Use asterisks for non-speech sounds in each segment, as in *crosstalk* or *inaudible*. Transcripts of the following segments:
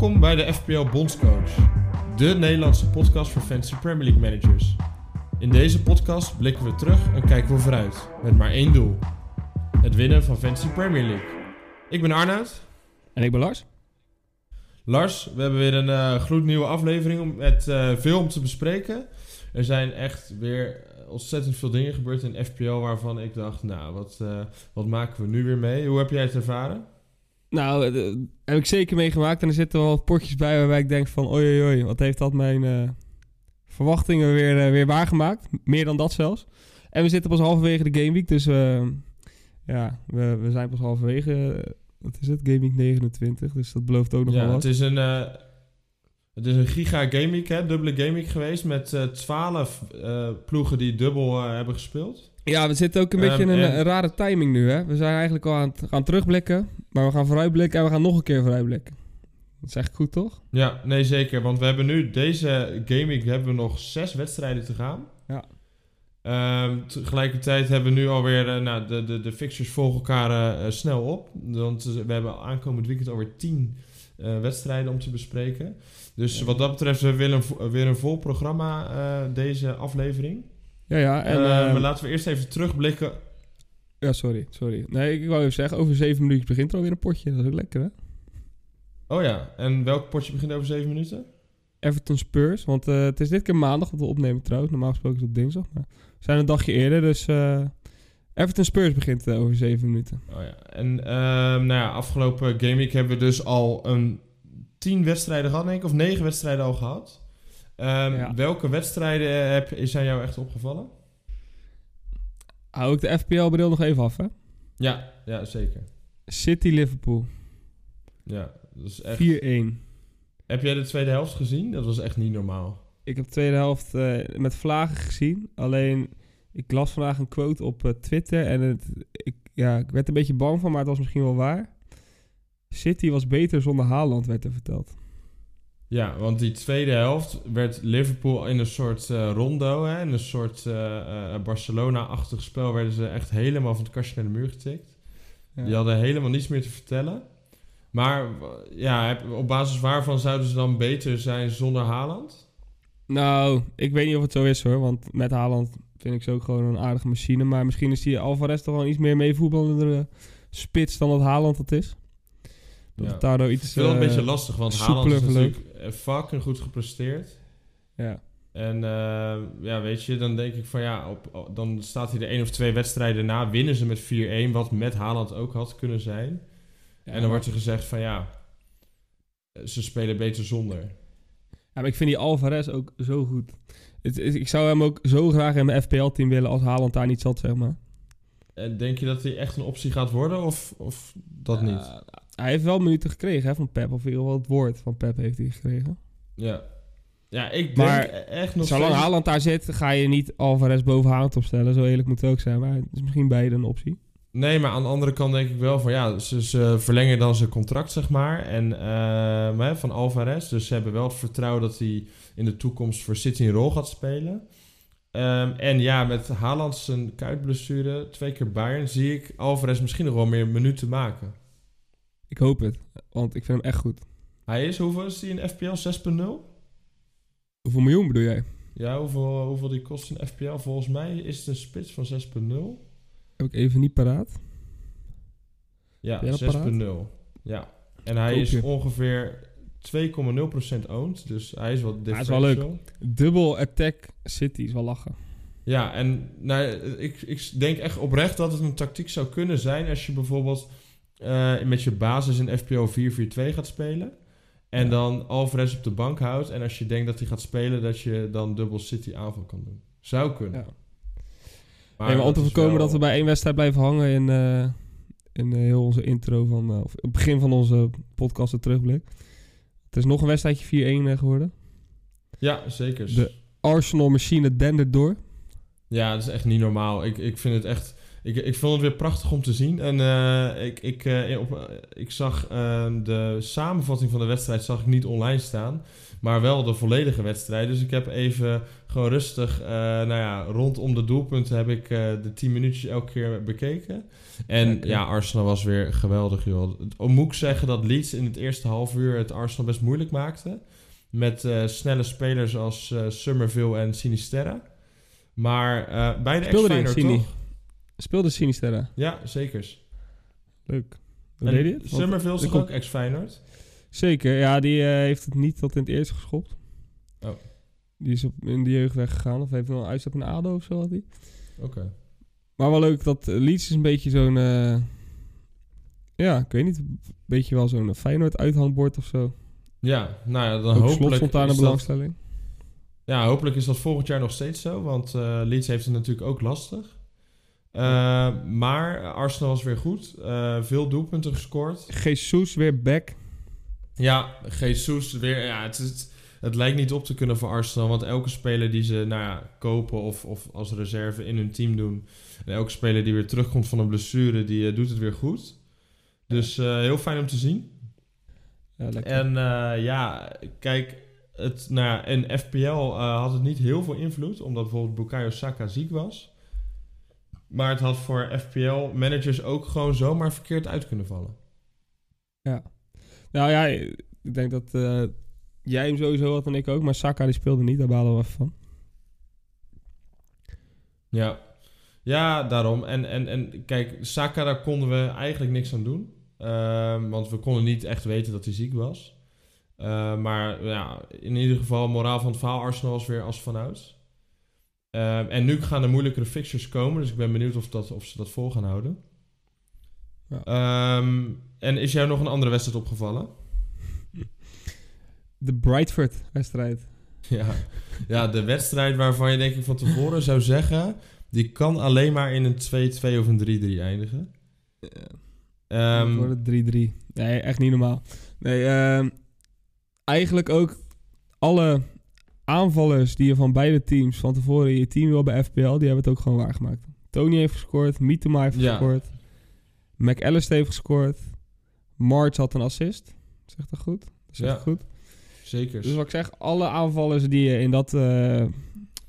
Welkom bij de FPL Bondscoach, de Nederlandse podcast voor Fantasy Premier League managers. In deze podcast blikken we terug en kijken we vooruit, met maar één doel: het winnen van Fantasy Premier League. Ik ben Arnoud. En ik ben Lars. Lars, we hebben weer een uh, gloednieuwe aflevering om- met eh, veel om te bespreken. Er zijn echt weer ontzettend veel dingen gebeurd in FPL waarvan ik dacht, nou, wat, eh, wat maken we nu weer mee? Hoe heb jij het ervaren? Nou, eh, heb ik zeker meegemaakt. En er zitten wel potjes bij waarbij ik denk van... Oei, oei, oei, wat heeft dat mijn eh, verwachtingen weer, eh, weer waargemaakt. Meer dan dat zelfs. En we zitten pas halverwege de gameweek. Dus eh, ja, we, we zijn pas halverwege... wat is het? Gameweek 29. Dus dat belooft ook nog wel Ja, wat. het is een, het is een giga gameweek, hè? Dubbele gameweek geweest met 12 eh, ploegen die dubbel hebben gespeeld. Ja, we zitten ook een Ehm, beetje in een, en- een rare timing nu, hè. We zijn eigenlijk al aan het gaan terugblikken. Maar we gaan vooruitblikken en we gaan nog een keer vooruitblikken. Dat is echt goed, toch? Ja, nee zeker, want we hebben nu deze gameweek hebben we nog zes wedstrijden te gaan. Ja. Ehm, tegelijkertijd hebben we nu alweer, eh, nou, de, de, de fixtures volgen elkaar eh, snel op. Want eh, we hebben aankomend weekend alweer 10 eh, wedstrijden om te bespreken. Dus Ja. wat dat betreft, we willen weer een vol programma eh, deze aflevering. Ja, ja. En, Eh, ehm, maar laten we eerst even terugblikken Ja, sorry, sorry. Nee, ik wou even zeggen, over zeven minuutjes begint er alweer een potje. Dat is ook lekker, hè? Oh ja, en welk potje begint over 7 minuten? Everton Spurs, want eh, het is dit keer maandag dat we opnemen trouwens. Normaal gesproken is het op dinsdag, maar we zijn een dagje eerder. Dus eh, Everton Spurs begint eh, over zeven minuten. Oh ja, en ehm, nou ja, afgelopen gameweek hebben we dus al een 10 wedstrijden gehad, denk ik, of 9 wedstrijden al gehad. Ehm, Ja. Welke wedstrijden heb, zijn jou echt opgevallen? Hou ik de FPL-bril nog even af, hè? Ja, ja, zeker. City-Liverpool, 4-1. Ja, dat is echt... Heb jij de tweede helft gezien? Dat was echt niet normaal. Ik heb de tweede helft eh, met vlagen gezien. Alleen, ik las vandaag een quote op eh, Twitter en het, ik, ja, ik werd er een beetje bang van, maar het was misschien wel waar. City was beter zonder Haaland, werd er verteld. Ja, want die tweede helft werd Liverpool in een soort eh, rondo, hè, in een soort eh, eh, Barcelona-achtig spel, werden ze echt helemaal van het kastje naar de muur getikt. Ja. Die hadden helemaal niets meer te vertellen. Maar ja, op basis waarvan zouden ze dan beter zijn zonder Haaland? Nou, ik weet niet of het zo is hoor. Want met Haaland vind ik ze ook gewoon een aardige machine. Maar misschien is die Alvarez toch wel iets meer meevoetballende spits dan dat Haaland dat is. Dat Ja. het daardoor Ik iets... een eh, beetje lastig, want Haaland is natuurlijk eh, fucking goed gepresteerd. Ja. En eh, ja, weet je, dan denk ik van ja, op, dan staat hij er één of twee wedstrijden na, winnen ze met 4-1, wat met Haaland ook had kunnen zijn. Ja, en dan wordt er gezegd van ja, eh, ze spelen beter zonder. Ja, maar ik vind die Alvarez ook zo goed. Het, is- ik zou hem ook zo graag in mijn FPL-team willen als Haaland daar niet zat, zeg maar. En denk je dat hij echt een optie gaat worden of, of dat niet? Hij heeft wel minuten gekregen hè, van Pep. Of in ieder geval het woord van Pep heeft hij gekregen. Ja. Ja, ik denk Maar echt nog Zolang steeds... Haaland daar zit, ga je niet Alvarez boven Haaland opstellen. Zo eerlijk moet het ook zijn. Maar het is misschien beide een optie. Nee, maar aan de andere kant denk ik wel van ja, ze, ze verlengen dan zijn contract, zeg maar. En maar, van Alvarez. Dus ze hebben wel het vertrouwen dat hij in de toekomst voor City een rol gaat spelen. Ehm, en ja, met Haaland zijn kuitblessure, twee keer Bayern, zie ik Alvarez misschien nog wel meer minuten maken. Ik hoop het. Want ik vind hem echt goed. Hij is, hoeveel is hij in FPL? 6.0? Hoeveel miljoen bedoel jij? Ja, hoeveel, hoeveel die kost in FPL? Volgens mij is het een spits van 6.0. Heb ik even niet paraat. Ja, Ben je dat 6.0. Ja. En hij is ongeveer 2,0% owned. Dus hij is wat Hij is wel leuk. Dubbel attack City is wel lachen. Ja, en nou, ik, ik denk echt oprecht dat het een tactiek zou kunnen zijn... als je bijvoorbeeld eh, met je basis in FPO 4-4-2 gaat spelen... en Ja. dan Alvarez op de bank houdt... en als je denkt dat hij gaat spelen... dat je dan dubbel City aanval kan doen. Zou kunnen. Ja. nee, maar om te voorkomen wel- dat we bij één wedstrijd blijven hangen in, eh, in eh, heel onze intro van... of het begin van onze podcast, de terugblik. Het is nog een wedstrijdje 4-1 eh, geworden. Ja, zeker. De- Arsenal machine dendert door. Ja, dat is echt niet normaal. Ik, ik vind het echt... ik, ik vond het weer prachtig om te zien. En eh, ik, ik, eh, op, eh, ik zag eh, de samenvatting van de wedstrijd zag ik niet online staan. Maar wel de volledige wedstrijd. Dus ik heb even gewoon rustig, nou ja, rondom de doelpunten heb ik de 10 minuutjes elke keer bekeken. En ja, Arsenal was weer geweldig, joh. Moet ik zeggen dat Leeds in het eerste half uur het Arsenal best moeilijk maakte. Met snelle spelers als eh Summerville en Sinisterra. Maar eh bij de ex-Feyenoord toch? Speelde Sinisterra. Ja, zeker. Leuk. Hoe deed hij het? Want- Summerville is ook ex-Feyenoord? Zeker, ja, die eh, heeft het niet tot in het eerste geschopt. Oh. Die is op, in de jeugd weggegaan. Of heeft nog een uitstap in ADO of zo had hij. Oké. Maar wel leuk dat eh, Leeds is een beetje zo'n... eh, ja, ik weet niet. Een beetje wel zo'n Feyenoord uithangbord of zo. Ja, nou ja, dan Ook hopelijk stond daar is een dat, belangstelling. ja, hopelijk is dat volgend jaar nog steeds zo. Want eh Leeds heeft het natuurlijk ook lastig. Eh, maar Arsenal was weer goed. Eh, veel doelpunten gescoord. Jesus weer back. Ja, Jesus weer. Ja, het, het, het lijkt niet op te kunnen voor Arsenal. Want elke speler die ze nou ja, kopen of, of als reserve in hun team doen. En elke speler die weer terugkomt van een blessure, die eh, doet het weer goed. Dus heel fijn om te zien. Ja, lekker. En ja, kijk, het, nou ja, in FPL had het niet heel veel invloed, omdat bijvoorbeeld Bukayo Saka ziek was. Maar het had voor FPL-managers ook gewoon zomaar verkeerd uit kunnen vallen. Nou ja, ik denk dat eh, jij hem sowieso had en ik ook. Maar Saka die speelde niet, daar balen we even van. Ja, ja daarom. En, en, en kijk, Saka, daar konden we eigenlijk niks aan doen. Ehm, want we konden niet echt weten dat hij ziek was. Eh, maar ja, in ieder geval, moraal van het verhaal, Arsenal was weer als vanouds. Ehm, en nu gaan er moeilijkere fixtures komen, dus ik ben benieuwd of, dat, of ze dat vol gaan houden. Ja. Ehm, en is jou nog een andere wedstrijd opgevallen? De Brightford-wedstrijd. Ja. ja, de wedstrijd waarvan je denk ik van tevoren zou zeggen... die kan alleen maar in een 2-2 of een 3-3 eindigen. Voor de 3-3. Nee, echt niet normaal. Nee, ehm, eigenlijk ook alle aanvallers die je van beide teams van tevoren in je team wil bij FPL, die hebben het ook gewoon waargemaakt. Tony heeft gescoord, Mitoma heeft Ja. gescoord, McAllister heeft gescoord, March had een assist. Zegt dat goed? Dat zegt Ja. dat goed. zeker. Dus wat ik zeg, alle aanvallers die je in, dat, eh,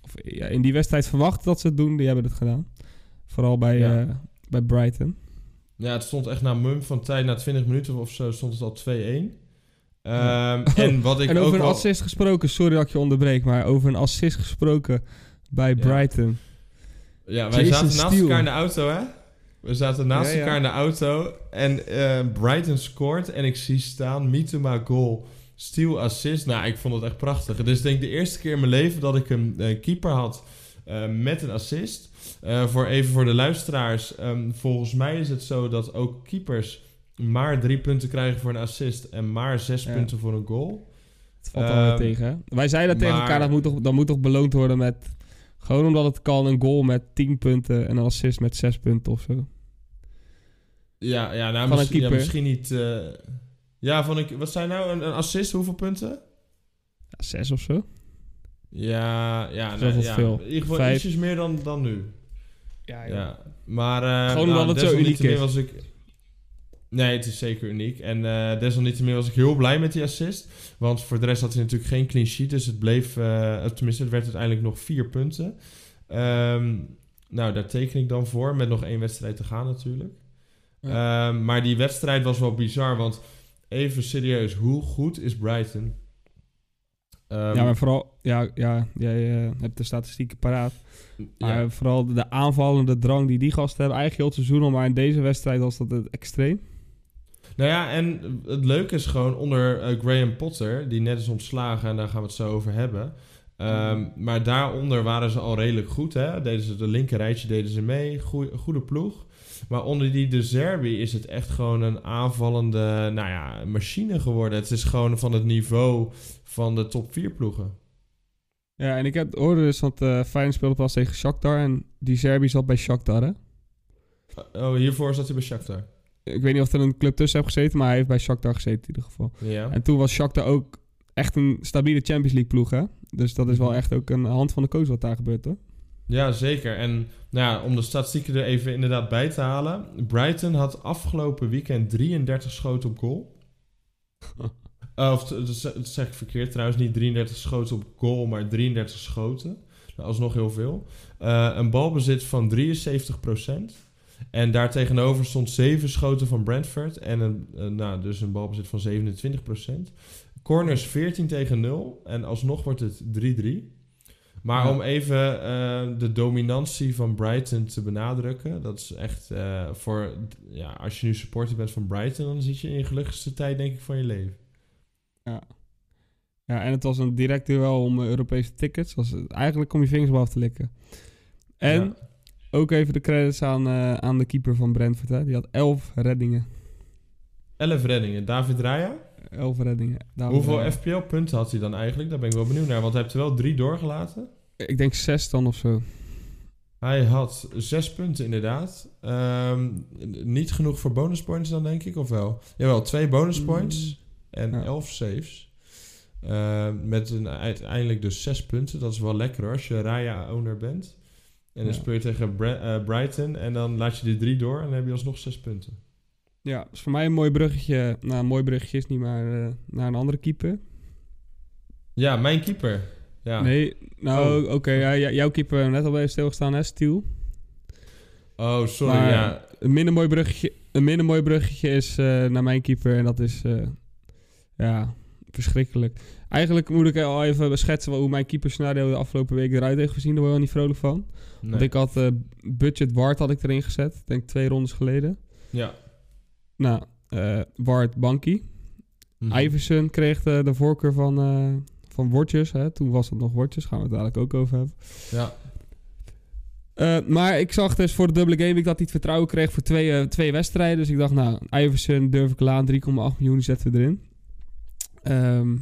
of, ja, in die wedstrijd verwacht dat ze het doen, die hebben het gedaan. Vooral bij, Ja. eh, bij Brighton. Ja, het stond echt na mum van tijd, na 20 minuten of zo, stond het al 2-1. Ja. Ehm, *laughs* en wat ik en ook over een wel... assist gesproken, sorry dat ik je onderbreek, maar over een assist gesproken bij Ja. Brighton. Ja, wij Jason zaten naast elkaar in de auto, hè? We zaten naast Ja, elkaar in de auto en eh, Brighton scoort en ik zie staan Mitoma goal, Steele assist. Nou, ik vond het echt prachtig. Het is denk ik de eerste keer in mijn leven dat ik een eh, keeper had eh, met een assist. Eh, voor even voor de luisteraars. ehm, volgens mij is het zo dat ook keepers maar drie punten krijgen voor een assist en maar zes Ja. punten voor een goal. Het valt weer Ehm, tegen, hè? Wij zeiden tegen elkaar, dat moet, toch, dat moet toch beloond worden met... Gewoon omdat het kan, een goal met 10 punten en een assist met 6 punten of zo. Ja, ja, nou, Van een misschien, ja, keeper. misschien niet. eh, ja, van een, wat zijn nou een, een assist? Hoeveel punten? Ja, 6 of zo. Ja, ja, wel ja veel. in ieder geval Vijf. ietsjes meer dan, dan nu. Ja, Ja, maar eh, Gewoon nou, omdat het zo uniek is. Was ik, nee, het is zeker uniek. En eh desalniettemin was ik heel blij met die assist. Want voor de rest had hij natuurlijk geen clean sheet. Dus het bleef, eh, tenminste, het werd uiteindelijk nog vier punten. Ehm, nou, daar teken ik dan voor. Met nog één wedstrijd te gaan natuurlijk. Ehm, maar die wedstrijd was wel bizar. Want even serieus, hoe goed is Brighton? Ehm, ja, maar vooral... Ja, ja jij eh, hebt de statistieken paraat. Maar ja. vooral de aanvallende drang die die gasten hebben. Eigenlijk heel het seizoen al, maar in deze wedstrijd was dat het extreem. Nou ja, en het leuke is gewoon onder eh, Graham Potter, die net is ontslagen en daar gaan we het zo over hebben. Ehm, maar daaronder waren ze al redelijk goed. Hè? Deden ze de linker rijtje deden ze mee. Goeie, goede ploeg. Maar onder die De Zerbi is het echt gewoon een aanvallende nou ja, machine geworden. Het is gewoon van het niveau van de top 4 ploegen. Ja, en ik heb, hoorde dus dat uh, Feyenoord speelde pas tegen Shakhtar. En die Serbi zat bij Shakhtar, hè? Oh, hiervoor zat hij bij Shakhtar. Ik weet niet of er een club tussen heeft gezeten, maar hij heeft bij Shakhtar gezeten in ieder geval. Ja. En toen was Shakhtar ook echt een stabiele Champions League ploeg, hè? Dus dat is wel Mhm. echt ook een hand van de coach wat daar gebeurt, hoor. Ja, zeker. En nou ja, om de statistieken er even inderdaad bij te halen. Brighton had afgelopen weekend 33 schoten op goal. Uh, *laughs* of dat zeg ik verkeerd trouwens. Niet 33 schoten op goal, maar 33 schoten. Nou, alsnog heel veel. Eh, een balbezit van 73%. En daartegenover stond 7 schoten van Brentford. En een, eh, nou, dus een balbezit van 27%. Corners 14 tegen 0. En alsnog wordt het 3-3. Maar Ja. om even eh, de dominantie van Brighton te benadrukken. Dat is echt eh, voor... Ja, als je nu supporter bent van Brighton... dan zit je in je gelukkigste tijd denk ik van je leven. Ja. ja, en het was een direct duel om Europese tickets. Was, eigenlijk om je vingers af te likken. En Ja. Ook even de credits aan, eh, aan de keeper van Brentford. Hè. Die had 11 reddingen. 11 reddingen. David Raya. 11 reddingen. David Hoeveel. FPL-punten had hij dan eigenlijk? Daar ben ik wel benieuwd naar. Want hij heeft er wel drie doorgelaten. Ik denk 6 dan of zo. Hij had zes punten inderdaad. Ehm, niet genoeg voor bonuspoints dan denk ik, of wel? Jawel, twee bonuspoints en Ja. elf saves. Ehm, met een, uiteindelijk dus zes punten. Dat is wel lekker hoor, als je Raya-owner bent. En dan speel je tegen Bra- eh, Brighton en dan laat je die drie door en dan heb je alsnog zes punten. Ja, is voor mij een mooi bruggetje. Nou, een mooi bruggetje is niet, maar eh, naar een andere keeper. Ja, mijn keeper. Ja. Nee, nou Oh. oké. ja, jouw keeper net al bij stilgestaan, hè, Stiel. Oh, sorry. Maar- ja. Een minder mooi bruggetje, een minder mooi bruggetje is eh, naar mijn keeper. En dat is, eh, ja, verschrikkelijk. Eigenlijk moet ik al even schetsen hoe mijn keeperscenario de afgelopen week eruit heeft gezien. Daar word je wel niet vrolijk van. Nee. Want ik had eh, budget Ward had ik erin gezet. Ik denk twee rondes geleden. Ja. Nou, eh Ward Banky. Mhm. Iverson kreeg de, de voorkeur van, eh van Wortjes. Hè. Toen was het nog Wortjes. Gaan we het dadelijk ook over hebben. Ja. Maar ik zag dus voor de dubbele game week dat hij het vertrouwen kreeg voor twee, twee wedstrijden. Dus ik dacht, nou, Iverson durf ik laan. 3,8 miljoen zetten we erin. Ehm,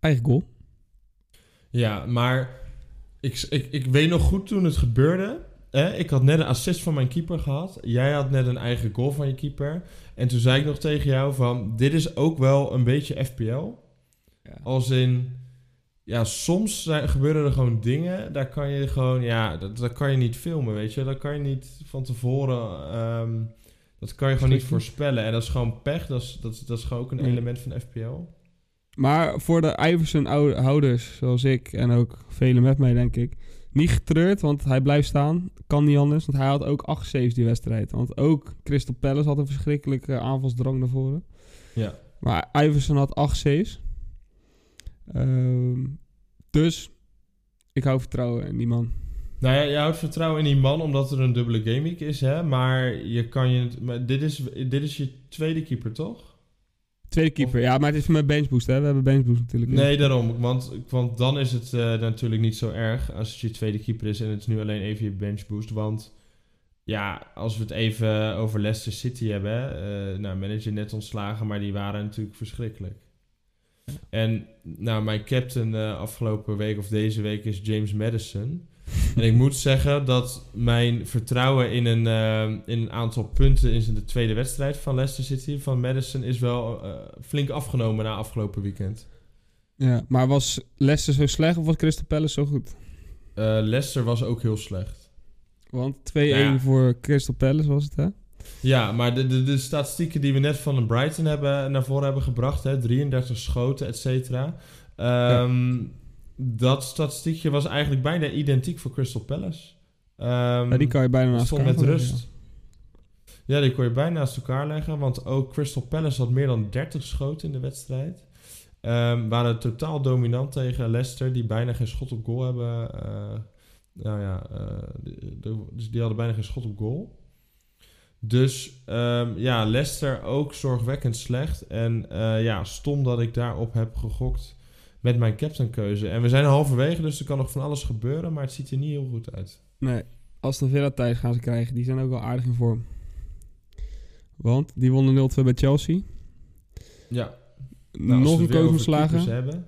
eigen goal. Ja, maar ik, ik, ik weet nog goed toen het gebeurde. Hè? Ik had net een assist van mijn keeper gehad. Jij had net een eigen goal van je keeper. En toen zei ik nog tegen jou van... Dit is ook wel een beetje FPL. Als in... Ja, soms zijn, gebeuren er gewoon dingen. Daar kan je gewoon... Ja, dat, dat kan je niet filmen, weet je. Dat kan je niet van tevoren... ehm, dat kan je gewoon niet voorspellen. En dat is gewoon pech. Dat is, dat, is- dat is gewoon ook een element van FPL. Maar voor de Iverson-houders, zoals ik en ook velen met mij, denk ik, niet getreurd, want hij blijft staan. Kan niet anders, want hij had ook 8 saves die wedstrijd. Want ook Crystal Palace had een verschrikkelijke aanvalsdrang naar voren. Ja. Maar Iverson had 8 saves. Ehm, dus ik hou vertrouwen in die man. Nou ja, je houdt vertrouwen in die man omdat er een dubbele gameweek is, hè? Maar je kan je... Maar dit is, dit is je tweede keeper, toch? Tweede keeper, ja, maar het is mijn benchboost, hè. We hebben benchboost natuurlijk. Nee, daarom. Want, want dan is het eh, natuurlijk niet zo erg als het je tweede keeper is en het is nu alleen even je benchboost. Want ja, als we het even over Leicester City hebben, hè, eh, nou, manager net ontslagen, maar die waren natuurlijk verschrikkelijk. En nou, mijn captain eh, afgelopen week of deze week is James Madison. En ik moet zeggen dat mijn vertrouwen in een, eh, in een aantal punten in de tweede wedstrijd van Leicester City van Madison is wel eh, flink afgenomen na afgelopen weekend. Ja, maar was Leicester zo slecht of was Crystal Palace zo goed? Eh, Leicester was ook heel slecht. Want 2-1 Ja. voor Crystal Palace was het, hè? Ja, maar de, de, de statistieken die we net van een Brighton hebben, naar voren hebben gebracht, hè, 33 schoten, et cetera. Ehm, Dat statistiekje was eigenlijk bijna identiek voor Crystal Palace. Ehm, Ja, die kan je bijna naast elkaar met leggen, rust. Ja, die kon je bijna naast elkaar leggen. Want ook Crystal Palace had meer dan 30 schoten in de wedstrijd. Ehm waren totaal dominant tegen Leicester, die bijna geen schot op goal hebben. eh, nou ja, eh, de- de- dus die hadden bijna geen schot op goal. Dus ehm, ja, Leicester ook zorgwekkend slecht. En eh, ja, stom dat ik daarop heb gegokt met mijn captainkeuze. En we zijn halverwege, dus er kan nog van alles gebeuren, maar het ziet er niet heel goed uit. Nee, Aston Villa thuis gaan ze krijgen. Die zijn ook wel aardig in vorm. Want die wonnen 0-2 bij Chelsea. Ja, nou, Nog we een hebben.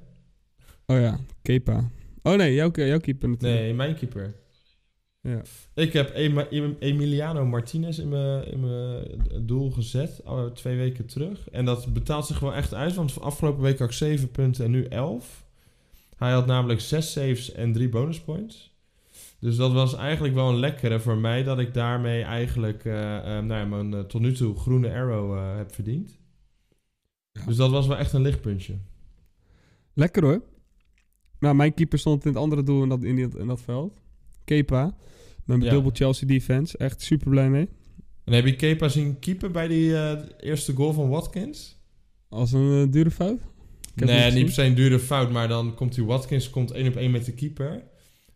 Oh ja, Kepa. Oh nee, jouw, jouw keeper natuurlijk. Nee, mijn keeper. Ja. Ik heb Emiliano Martinez in mijn, in mijn doel gezet, al twee weken terug. En dat betaalt zich wel echt uit, want afgelopen week had ik 7 punten en nu 11. Hij had namelijk 6 saves en 3 bonuspoints. Dus dat was eigenlijk wel een lekkere voor mij, dat ik daarmee eigenlijk eh, eh, nou ja, mijn eh, tot nu toe groene arrow eh, heb verdiend. Ja. Dus dat was wel echt een lichtpuntje. Lekker hoor. Nou, mijn keeper stond in het andere doel in dat, in dat, in dat veld. Kepa. Met mijn Ja. dubbel Chelsea defense. Echt super blij mee. En heb je Kepa zien keeper bij die eh, eerste goal van Watkins? Als een eh, dure fout. Nee, niet per se een dure fout, maar dan komt die Watkins komt één op één met de keeper.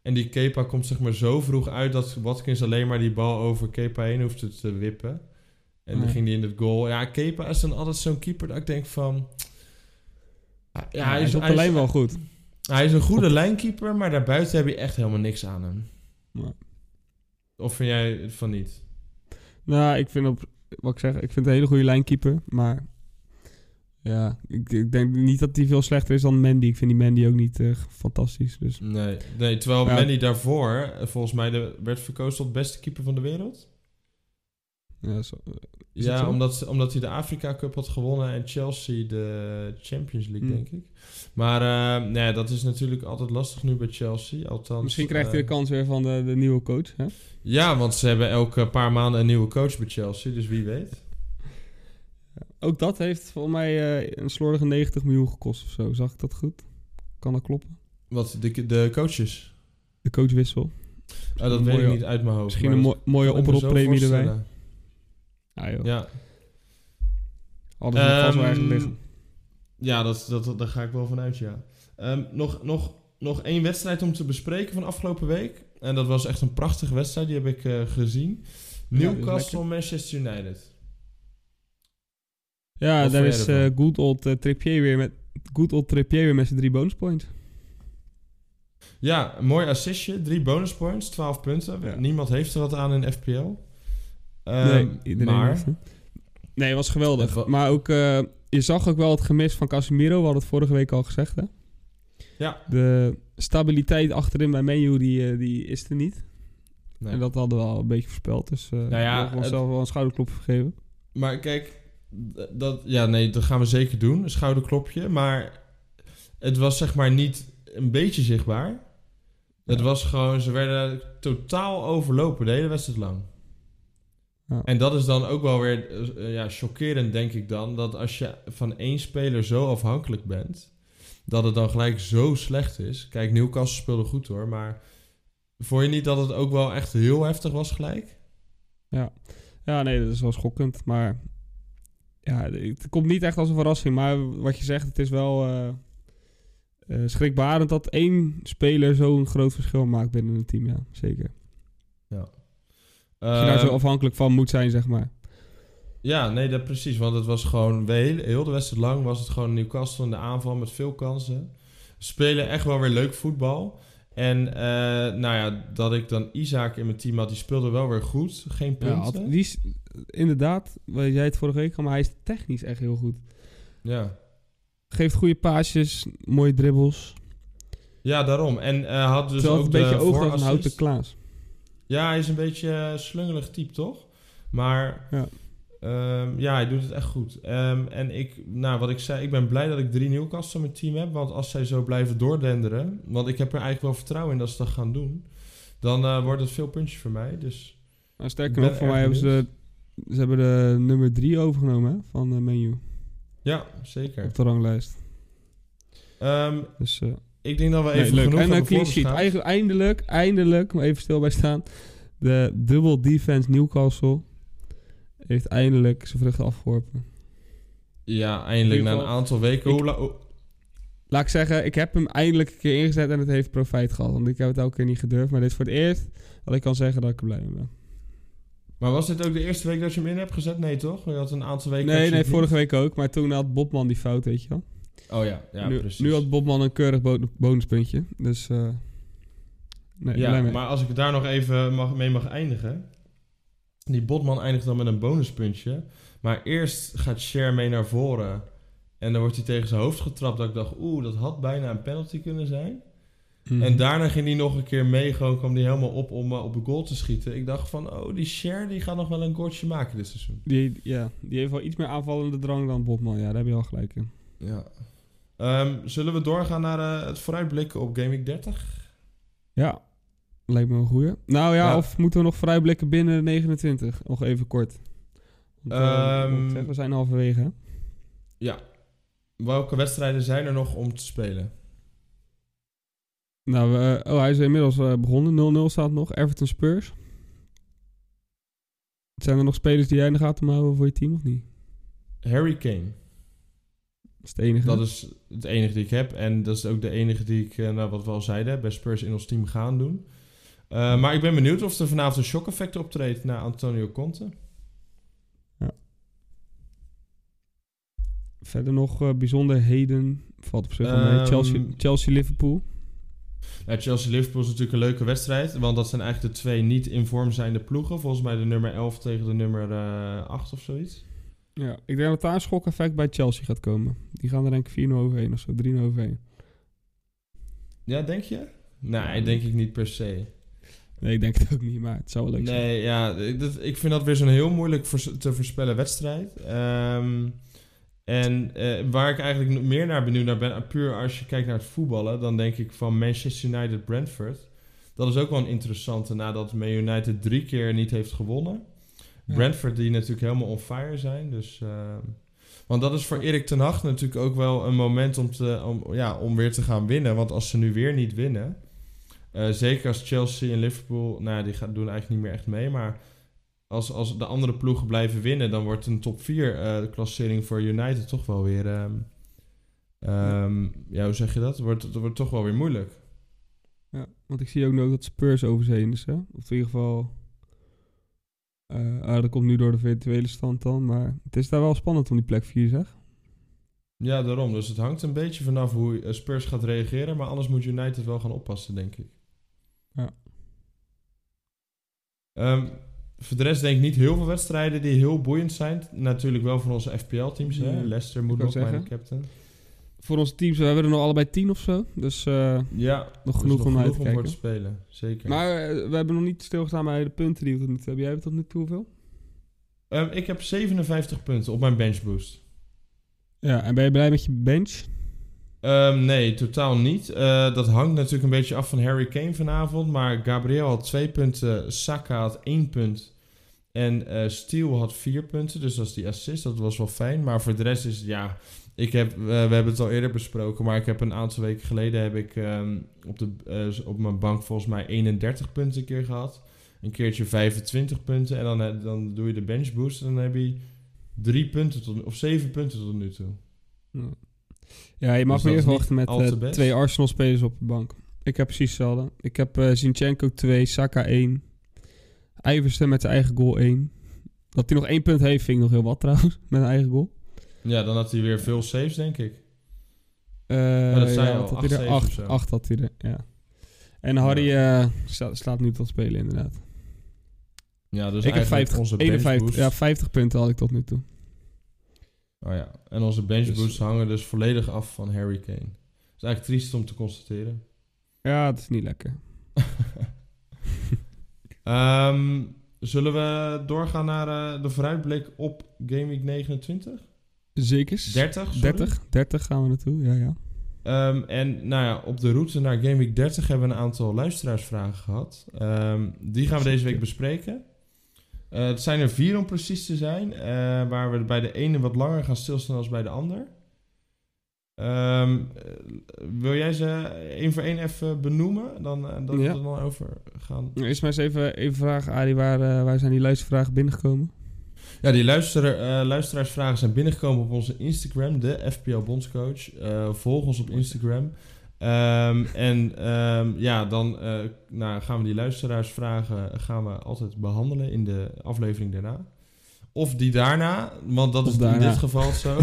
En die Kepa komt zeg maar zo vroeg uit dat Watkins alleen maar die bal over Kepa heen hoefde te wippen. En dan ging die in het goal. Ja, Kepa is dan altijd zo'n keeper dat ik denk van... Ja, Ja, hij is op de lijn wel goed. Hij is een goede lijnkeeper, maar daarbuiten heb je echt helemaal niks aan hem. Of vind jij van niet? Nou, ik vind op... Wat ik zeg, ik vind het een hele goede lijnkeeper. Maar... Ja, ik, ik denk niet dat hij veel slechter is dan Mandy. Ik vind die Mandy ook niet eh, fantastisch. Dus Nee, nee terwijl Ja. Manny daarvoor eh, volgens mij de, werd verkozen tot beste keeper van de wereld. Ja, zo, eh, ja, zo? omdat, omdat hij de Afrika Cup had gewonnen en Chelsea de Champions League, Hmm. denk ik. Maar eh, nee, dat is natuurlijk altijd lastig nu bij Chelsea. Althans, Misschien krijgt hij eh, de kans weer van de, de nieuwe coach. Hè? Ja, want ze hebben elke paar maanden een nieuwe coach bij Chelsea, dus wie weet. Ook dat heeft volgens mij eh, een slordige 90 miljoen gekost of zo. Zag ik dat goed? Kan dat kloppen? Wat, de, de coaches? De coachwissel. Ah, dat weet ik mooie- niet uit mijn hoofd. Misschien een mo- mooie ik oprolpremie erbij. Ja, joh. Ja, Hadden ze vast wel Ehm, ergens liggen. ja dat, dat, daar ga ik wel vanuit, ja. Ehm, nog, nog, nog één wedstrijd om te bespreken van afgelopen week. En dat was echt een prachtige wedstrijd, die heb ik eh, gezien. Newcastle, Manchester United. Ja, wat daar is ervan? good old Trippier weer met... Good old Trippier weer met zijn drie bonus points. Ja, mooi assistje. Drie bonus points, 12 punten. Ja. Niemand heeft er wat aan in FPL. Ehm, nee, iedereen maar, heeft. Nee, het was geweldig. Maar ook, eh, je zag ook wel het gemis van Casemiro. We hadden het vorige week al gezegd, hè? Ja. De stabiliteit achterin bij Menu, die, eh, die is er niet. nee. En dat hadden we al een beetje voorspeld. Dus eh Nou ja, we mogen het- onszelf wel een schouderklop geven. Maar kijk, dat, ja, nee, dat gaan we zeker doen. Een schouderklopje. Maar het was zeg maar niet een beetje zichtbaar. Het was gewoon, ze werden totaal overlopen de hele wedstrijd lang. Ja. En dat is dan ook wel weer eh, ja, chockerend, denk ik dan. Dat als je van één speler zo afhankelijk bent, dat het dan gelijk zo slecht is. Kijk, Newcastle speelde goed hoor, maar vond je niet dat het ook wel echt heel heftig was gelijk? Ja, nee, dat is wel schokkend. Maar ja, het komt niet echt als een verrassing. Maar wat je zegt, het is wel eh, schrikbarend dat één speler zo'n groot verschil maakt binnen een team. Ja, zeker. Als je daar Ehm, zo afhankelijk van moet zijn, zeg maar. Ja, nee, dat precies. Want het was gewoon... Heel, heel de wedstrijd lang was het gewoon Newcastle in de aanval met veel kansen. Spelen echt wel weer leuk voetbal. En eh, nou ja, dat ik dan Isaac in mijn team had, die speelde wel weer goed. Geen Ja, punten. had- die is, inderdaad, wat jij het vorige week al, maar hij is technisch echt heel goed. Ja. Geeft goede paasjes, mooie dribbles. ja, daarom. En eh had dus Terwijl ook een beetje oog voorassist. houten Klaas. Ja, hij is een beetje eh, slungelig type, toch? Maar Ja. ehm, ja, hij doet het echt goed. Ehm, en ik, nou, wat ik zei, ik ben blij dat ik drie Newcastle in mijn team heb. Want als zij zo blijven doordenderen, want ik heb er eigenlijk wel vertrouwen in dat ze dat gaan doen, dan eh, wordt het veel puntjes voor mij. Dus Ik sterker nog, voor mij hebben ze, benieuwd. ze hebben de nummer drie overgenomen hè, van de menu ja, zeker. op de ranglijst. Ehm, Dus eh, ik denk dat we nee, even leuk. genoeg En een hebben clean sheet. voorbeschouwd. Eigen- Eindelijk, eindelijk, maar even stil bij staan. De dubbel defense Newcastle heeft eindelijk zijn vruchten afgeworpen. Ja, eindelijk In na een aantal weken. ik- Laat ik zeggen, ik heb hem eindelijk een keer ingezet en het heeft profijt gehad. Want ik heb het elke keer niet gedurfd. Maar dit is voor het eerst dat ik kan zeggen dat ik er blij mee ben. maar was dit ook de eerste week dat je hem in hebt gezet? Nee, toch? Je had een aantal weken... Nee, nee, vorige week ook. Maar toen had Bobman die fout, weet je wel. Oh ja, ja nu, precies. nu had Bobman een keurig bo- bonuspuntje. Dus eh nee, Ja, maar als ik daar nog even mag, mee mag eindigen. Die Botman eindigt dan met een bonuspuntje. Maar eerst gaat Cher mee naar voren. En dan wordt hij tegen zijn hoofd getrapt. Dat ik dacht, oeh, dat had bijna een penalty kunnen zijn. Mhm. En daarna ging hij nog een keer mee. Gewoon kwam hij helemaal op om eh, op de goal te schieten. Ik dacht van, oh, die Cher die gaat nog wel een goaltje maken dit seizoen. Die, ja, die heeft wel iets meer aanvallende drang dan Bobman. Ja, daar heb je al gelijk in. Ja. Ehm, zullen we doorgaan naar eh, het vooruitblikken op Game Week 30? Ja. Lijkt me wel een goeie. Nou ja, Ja. of moeten we nog vooruitblikken binnen de 29? Nog even kort. Want, eh, Ehm, zeg, we zijn halverwege. hè? Ja. Welke wedstrijden zijn er nog om te spelen? Nou, we- oh, hij is inmiddels eh, begonnen. 0-0 staat nog. Everton Spurs. Zijn er nog spelers die jij in de gaten houden voor je team of niet? Harry Kane. Dat is het enige. Dat is het enige die ik heb. En dat is ook de enige die ik, eh, nou, wat we al zeiden, bij Spurs in ons team gaan doen. Eh, maar ik ben benieuwd of er vanavond een shock-effect optreedt naar Antonio Conte. Verder nog eh, bijzonderheden. Valt op zich wel mee. Ehm, Chelsea, Chelsea-Liverpool. Ja, Chelsea-Liverpool is natuurlijk een leuke wedstrijd. Want dat zijn eigenlijk de twee niet in vorm zijnde ploegen. Volgens mij de nummer 11 tegen de nummer eh 8 of zoiets. Ja, ik denk dat daar een schok-effect bij Chelsea gaat komen. Die gaan er denk ik 4-0 overheen of zo. 3-0 overheen. Ja, denk je? Nee, denk ik niet per se. Nee, ik denk het ook niet, maar het zou wel leuk zijn. Nee, ja, ik- dat, ik vind dat weer zo'n heel moeilijk te voorspellen wedstrijd. Ehm, en eh, waar ik eigenlijk meer naar benieuwd naar ben, eh, puur als je kijkt naar het voetballen, dan denk ik van Manchester United-Brentford. Dat is ook wel een interessante, nadat Man United drie keer niet heeft gewonnen. Brentford die natuurlijk helemaal on fire zijn. Dus, ehm, want dat is voor Erik ten Hag natuurlijk ook wel een moment om, te, om, ja, om weer te gaan winnen. Want als ze nu weer niet winnen, eh, zeker als Chelsea en Liverpool, nou die gaan, doen eigenlijk niet meer echt mee. Maar als, als de andere ploegen blijven winnen, dan wordt een top 4 klassering voor United toch wel weer. ehm, ehm, ja, hoe zeg je dat? Wordt, het wordt toch wel weer moeilijk. Ja, want ik zie ook nog dat Spurs over zijn is, hè? Of in ieder geval... eh, ah, dat komt nu door de virtuele stand dan, maar het is daar wel spannend om die plek 4, zeg. Ja, daarom. Dus het hangt een beetje vanaf hoe eh, Spurs gaat reageren. Maar anders moet United wel gaan oppassen, denk ik. Ja. Ehm, voor de rest denk ik niet heel veel wedstrijden die heel boeiend zijn. Natuurlijk wel voor onze FPL-teams. Ja, Leicester moet nog mijn captain. Voor onze teams, we hebben er nog allebei 10 of zo. Dus eh, Ja, nog dus genoeg om naar te kijken. te spelen. Zeker. Maar eh, we hebben nog niet stilgestaan bij de punten die we tot nu toe hebben. Jij hebt tot nu toe hoeveel? Ehm, ik heb 57 punten op mijn bench boost. Ja, en ben je blij met je bench? Ehm, nee, totaal niet. Eh, dat hangt natuurlijk een beetje af van Harry Kane vanavond. Maar Gabriel had twee punten, Saka had één punt. En Steele had vier punten, dus dat is die assist. Dat was wel fijn. Maar voor de rest is het, ja... Ik heb, eh, we hebben het al eerder besproken, maar ik heb een aantal weken geleden heb ik ehm, op, de, eh, op mijn bank volgens mij 31 punten een keer gehad. Een keertje 25 punten en dan, eh, dan doe je de bench boost en dan heb je drie punten tot, of zeven punten tot nu toe. Ja, je mag Dus dat meer is verwachten niet met twee Arsenal-spelers op de bank. Ik heb precies hetzelfde. Ik heb Zinchenko 2, Saka 1. Iversen met zijn eigen goal 1. Dat hij nog één punt heeft, vind ik nog heel wat trouwens. *laughs* Met een eigen goal. Ja, dan had hij weer veel saves, denk ik. Eh dat ja, al, acht hij er? Acht, had hij er, ja. En Harry sta- staat nu tot spelen inderdaad. Ja, dus ik heb eigenlijk 50, onze 51, benchboost. ja, 50 punten had ik tot nu toe. Oh ja, en onze benchboosts Dus- hangen dus volledig af van Harry Kane. Dat is eigenlijk triest om te constateren. Ja, het is niet lekker. *laughs* Ehm, zullen we doorgaan naar eh, de vooruitblik op Game Week 29? Zeker. 30, sorry. 30, 30 gaan we naartoe, ja, ja. Ehm, en nou ja, op de route naar Game Week 30 hebben we een aantal luisteraarsvragen gehad. Ehm, die gaan we deze week bespreken. Eh, het zijn er vier om precies te zijn, eh, waar we bij de ene wat langer gaan stilstaan als bij de ander. Ehm, eh, wil jij ze één voor één even benoemen? Dan, eh, dat we Ja. er dan over gaan. Eerst maar eens even, even vragen, Adi, waar, waar zijn die luistervragen binnengekomen? Ja, die eh, luisteraarsvragen zijn binnengekomen op onze Instagram, de FPL Bondscoach. Eh, volg ons op Instagram. Ehm, en ehm, ja, dan eh, nou, gaan we die luisteraarsvragen gaan we altijd behandelen in de aflevering daarna. Of die daarna, want dat Of is in dit geval zo.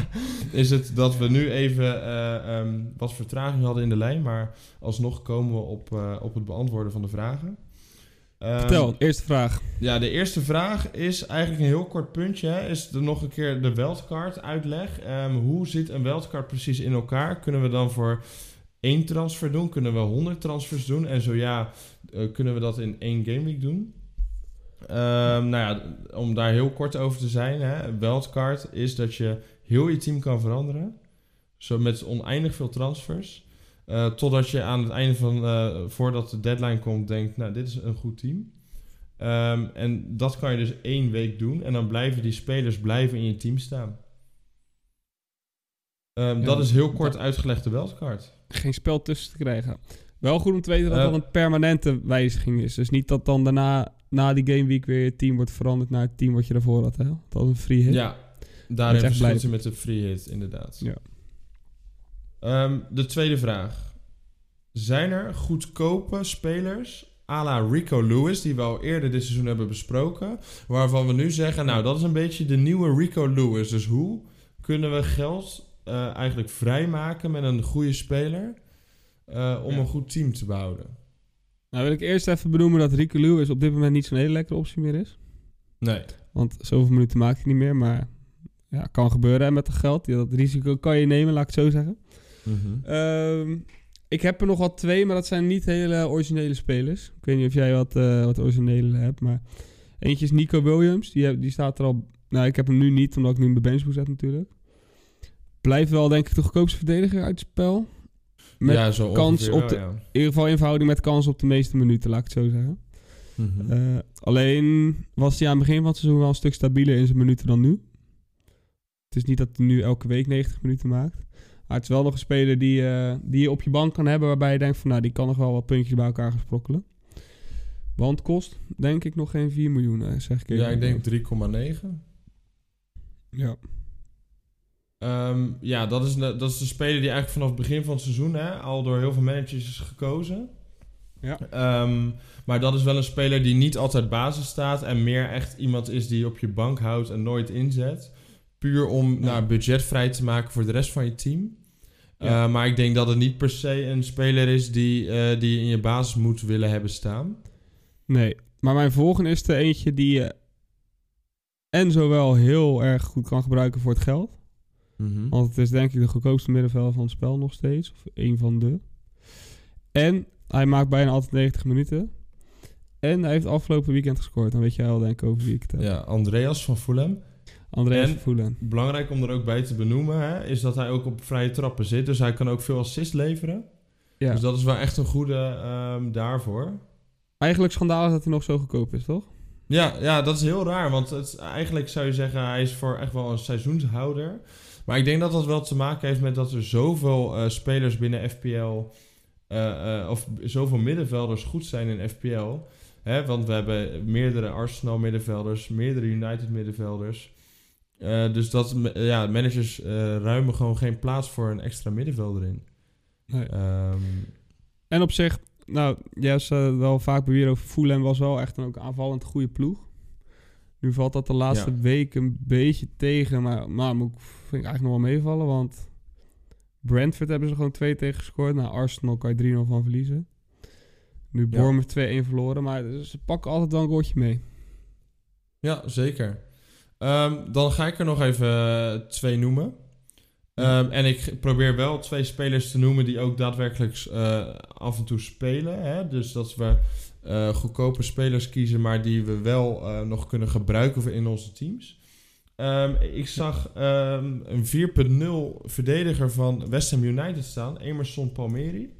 *laughs* is het dat we nu even eh, ehm, wat vertraging hadden in de lijn, maar alsnog komen we op, op het beantwoorden van de vragen. Ehm, Vertel, eerste vraag. ja, de eerste vraag is eigenlijk een heel kort puntje. Hè. Is er nog een keer de wildcard uitleg. Ehm, hoe zit een wildcard precies in elkaar? Kunnen we dan voor één transfer doen? Kunnen we 100 transfers doen? En zo ja, eh, kunnen we dat in één gameweek doen? Ehm, nou ja, om daar heel kort over te zijn. Hè. Wildcard is dat je heel je team kan veranderen. Zo met oneindig veel transfers. Eh, totdat je aan het einde van, eh, voordat de deadline komt, denkt, nou, dit is een goed team. Ehm, en dat kan je dus één week doen. En dan blijven die spelers blijven in je team staan. Ehm, Ja, dat is heel kort uitgelegd de wildcard. Geen spel tussen te krijgen. Wel goed om te weten dat Eh. dat een permanente wijziging is. Dus niet dat dan daarna, na die gameweek weer je team wordt veranderd naar het team wat je daarvoor had. Hè? Dat was een free hit. Ja, daarin verschilt ze met de free hit, inderdaad. Ja. Ehm, de tweede vraag. Zijn er goedkope spelers à la Rico Lewis, die we al eerder dit seizoen hebben besproken, waarvan we nu zeggen, nou, dat is een beetje de nieuwe Rico Lewis. Dus hoe kunnen we geld eh, eigenlijk vrijmaken met een goede speler eh, om Ja. een goed team te behouden? Nou wil ik eerst even benoemen dat Rico Lewis op dit moment niet zo'n hele lekkere optie meer is. Nee. Want zoveel minuten maakt hij niet meer. Maar ja, kan gebeuren hè, met het geld. Dat risico kan je nemen, laat ik het zo zeggen. Mhm. Ehm, ik heb er nog wel twee, maar dat zijn niet hele originele spelers. Ik weet niet of jij wat, eh, wat originele hebt, maar... Eentje is Nico Williams. Die, heb- die staat er al... Nou, ik heb hem nu niet, omdat ik nu in de bench moet natuurlijk. Blijft wel, denk ik, de goedkoopste verdediger uit het spel. Met ja, zo kans op wel, de- ja. in ieder geval in verhouding met kans op de meeste minuten, laat ik het zo zeggen. Mhm. Eh, alleen was hij aan het begin van het seizoen wel een stuk stabieler in zijn minuten dan nu. Het is niet dat hij nu elke week 90 minuten maakt. Maar het is wel nog een speler die, eh, die je op je bank kan hebben... waarbij je denkt van, nou, die kan nog wel wat puntjes bij elkaar gaan sprokkelen. Want kost, denk ik, nog geen 4 miljoen, eh, zeg ik even. ja, ik denk 3,9. Ja. Ehm, ja, dat is, de, dat is de speler die eigenlijk vanaf het begin van het seizoen hè, al door heel veel managers is gekozen. Ja. Ehm, maar dat is wel een speler die niet altijd basis staat en meer echt iemand is die je op je bank houdt en nooit inzet. Puur om Ja. nou, budget vrij te maken voor de rest van je team. Ja. Eh, maar ik denk dat het niet per se een speler is die, eh, die je in je basis moet willen hebben staan. Nee, maar mijn volgende is er eentje die je... en zowel heel erg goed kan gebruiken voor het geld... Mhm. Want het is denk ik de goedkoopste middenvelder van het spel nog steeds. Of een van de. En hij maakt bijna altijd 90 minuten. En hij heeft afgelopen weekend gescoord. Dan weet jij wel denk ik over wie ik het heb. Ja, Andreas van Fulham. Andreas En- Voelen. Belangrijk om er ook bij te benoemen hè, is dat hij ook op vrije trappen zit. Dus hij kan ook veel assist leveren. Ja. Dus dat is wel echt een goede ehm, daarvoor. Eigenlijk schandalig dat hij nog zo goedkoop is, toch? Ja, ja, dat is heel raar. Want het, eigenlijk zou je zeggen, hij is voor echt wel een seizoenshouder. Maar ik denk dat dat wel te maken heeft met dat er zoveel eh, spelers binnen FPL... eh, eh, of zoveel middenvelders goed zijn in FPL. Hè, want we hebben meerdere Arsenal middenvelders, meerdere United middenvelders. Eh, dus dat ja, managers eh, ruimen gewoon geen plaats voor een extra middenvelder in. Nee. Ehm, En op zich, nou, jij wel vaak beweerd over Fulham was wel echt een ook aanvallend goede ploeg. Nu valt dat de laatste Ja. week een beetje tegen, maar nou, moet ik, vind ik eigenlijk nog wel meevallen, want Brentford hebben ze gewoon 2 tegen gescoord. Nou, Arsenal kan je 3-0 van verliezen. Nu Ja. Bournemouth 2-1 verloren, maar ze pakken altijd wel een goaltje mee. Ja, zeker. Ehm, dan ga ik er nog even eh, twee noemen. Ehm, en ik probeer wel twee spelers te noemen die ook daadwerkelijk eh, af en toe spelen. Hè? Dus dat we eh, goedkope spelers kiezen, maar die we wel nog kunnen gebruiken in onze teams. Ehm, ik zag ehm, een 4.0 verdediger van West Ham United staan, Emerson Palmieri.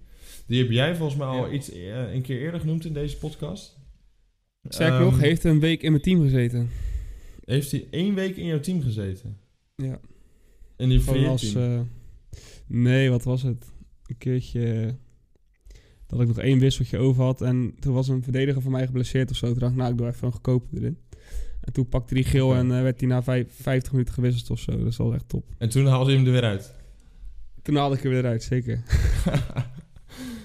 Die heb jij volgens mij al Ja. iets een keer eerder genoemd in deze podcast. Ehm, nog, heeft een week in mijn team gezeten. Heeft hij één week in jouw team gezeten? Ja. In die Gewoon free als... team? eh, nee, wat was het? Een keertje dat ik nog één wisseltje over had. En toen was een verdediger van mij geblesseerd of zo. Toen dacht ik, nou, ik doe even een goedkope erin. En toen pakte hij geel en eh, werd hij na vijf, 50 minuten gewisseld of zo. Dat was echt top. En toen haalde je hem er weer uit. Toen haalde ik er weer uit, zeker. *laughs* *laughs*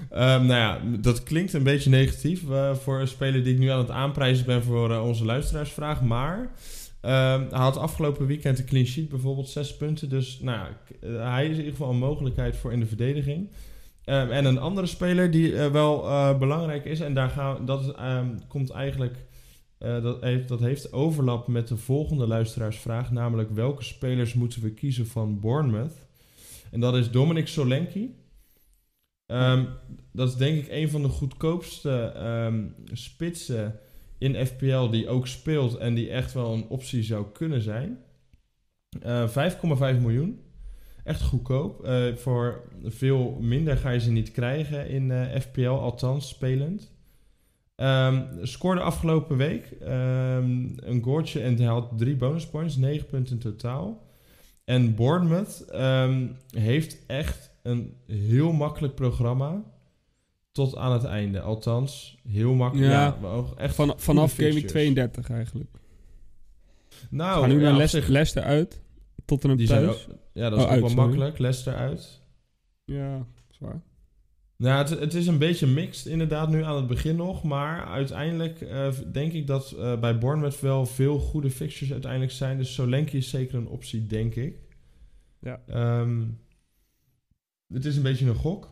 Ehm, nou ja, dat klinkt een beetje negatief eh, voor een speler die ik nu aan het aanprijzen ben voor eh, onze luisteraarsvraag. Maar hij had afgelopen weekend een clean sheet, bijvoorbeeld zes punten. Dus nou, eh, hij is in ieder geval een mogelijkheid voor in de verdediging. Ehm, en een andere speler die eh, wel eh, belangrijk is, en daar dat ehm, komt eigenlijk, dat, heeft, dat heeft overlap met de volgende luisteraarsvraag, namelijk welke spelers moeten we kiezen van Bournemouth? En dat is Dominic Solanke. Ehm, dat is denk ik een van de goedkoopste ehm, spitsen in FPL die ook speelt en die echt wel een optie zou kunnen zijn. Eh, 5,5 miljoen. echt goedkoop. Eh, voor veel minder ga je ze niet krijgen in eh, FPL, althans spelend. Ehm, scoorde afgelopen week ehm, een goaltje en had drie bonus points, 9 punten in totaal. En Bournemouth ehm, heeft echt een heel makkelijk programma tot aan het einde. Althans, heel makkelijk. Ja, echt Van, vanaf gaming fixtures. 32 eigenlijk. Nou, gaan nu ja, naar Leicester, zich- Leicester uit. Zijn thuis. ook, ja, dat is Oh, ook uit, wel sorry. makkelijk. Leicester uit. Ja, zwaar. Nou, het, het is een beetje mixed inderdaad nu aan het begin nog. Maar uiteindelijk eh, denk ik dat eh, bij Bournemouth wel veel goede fixtures uiteindelijk zijn. Dus Solanke is zeker een optie, denk ik. Ja. Ehm, het is een beetje een gok.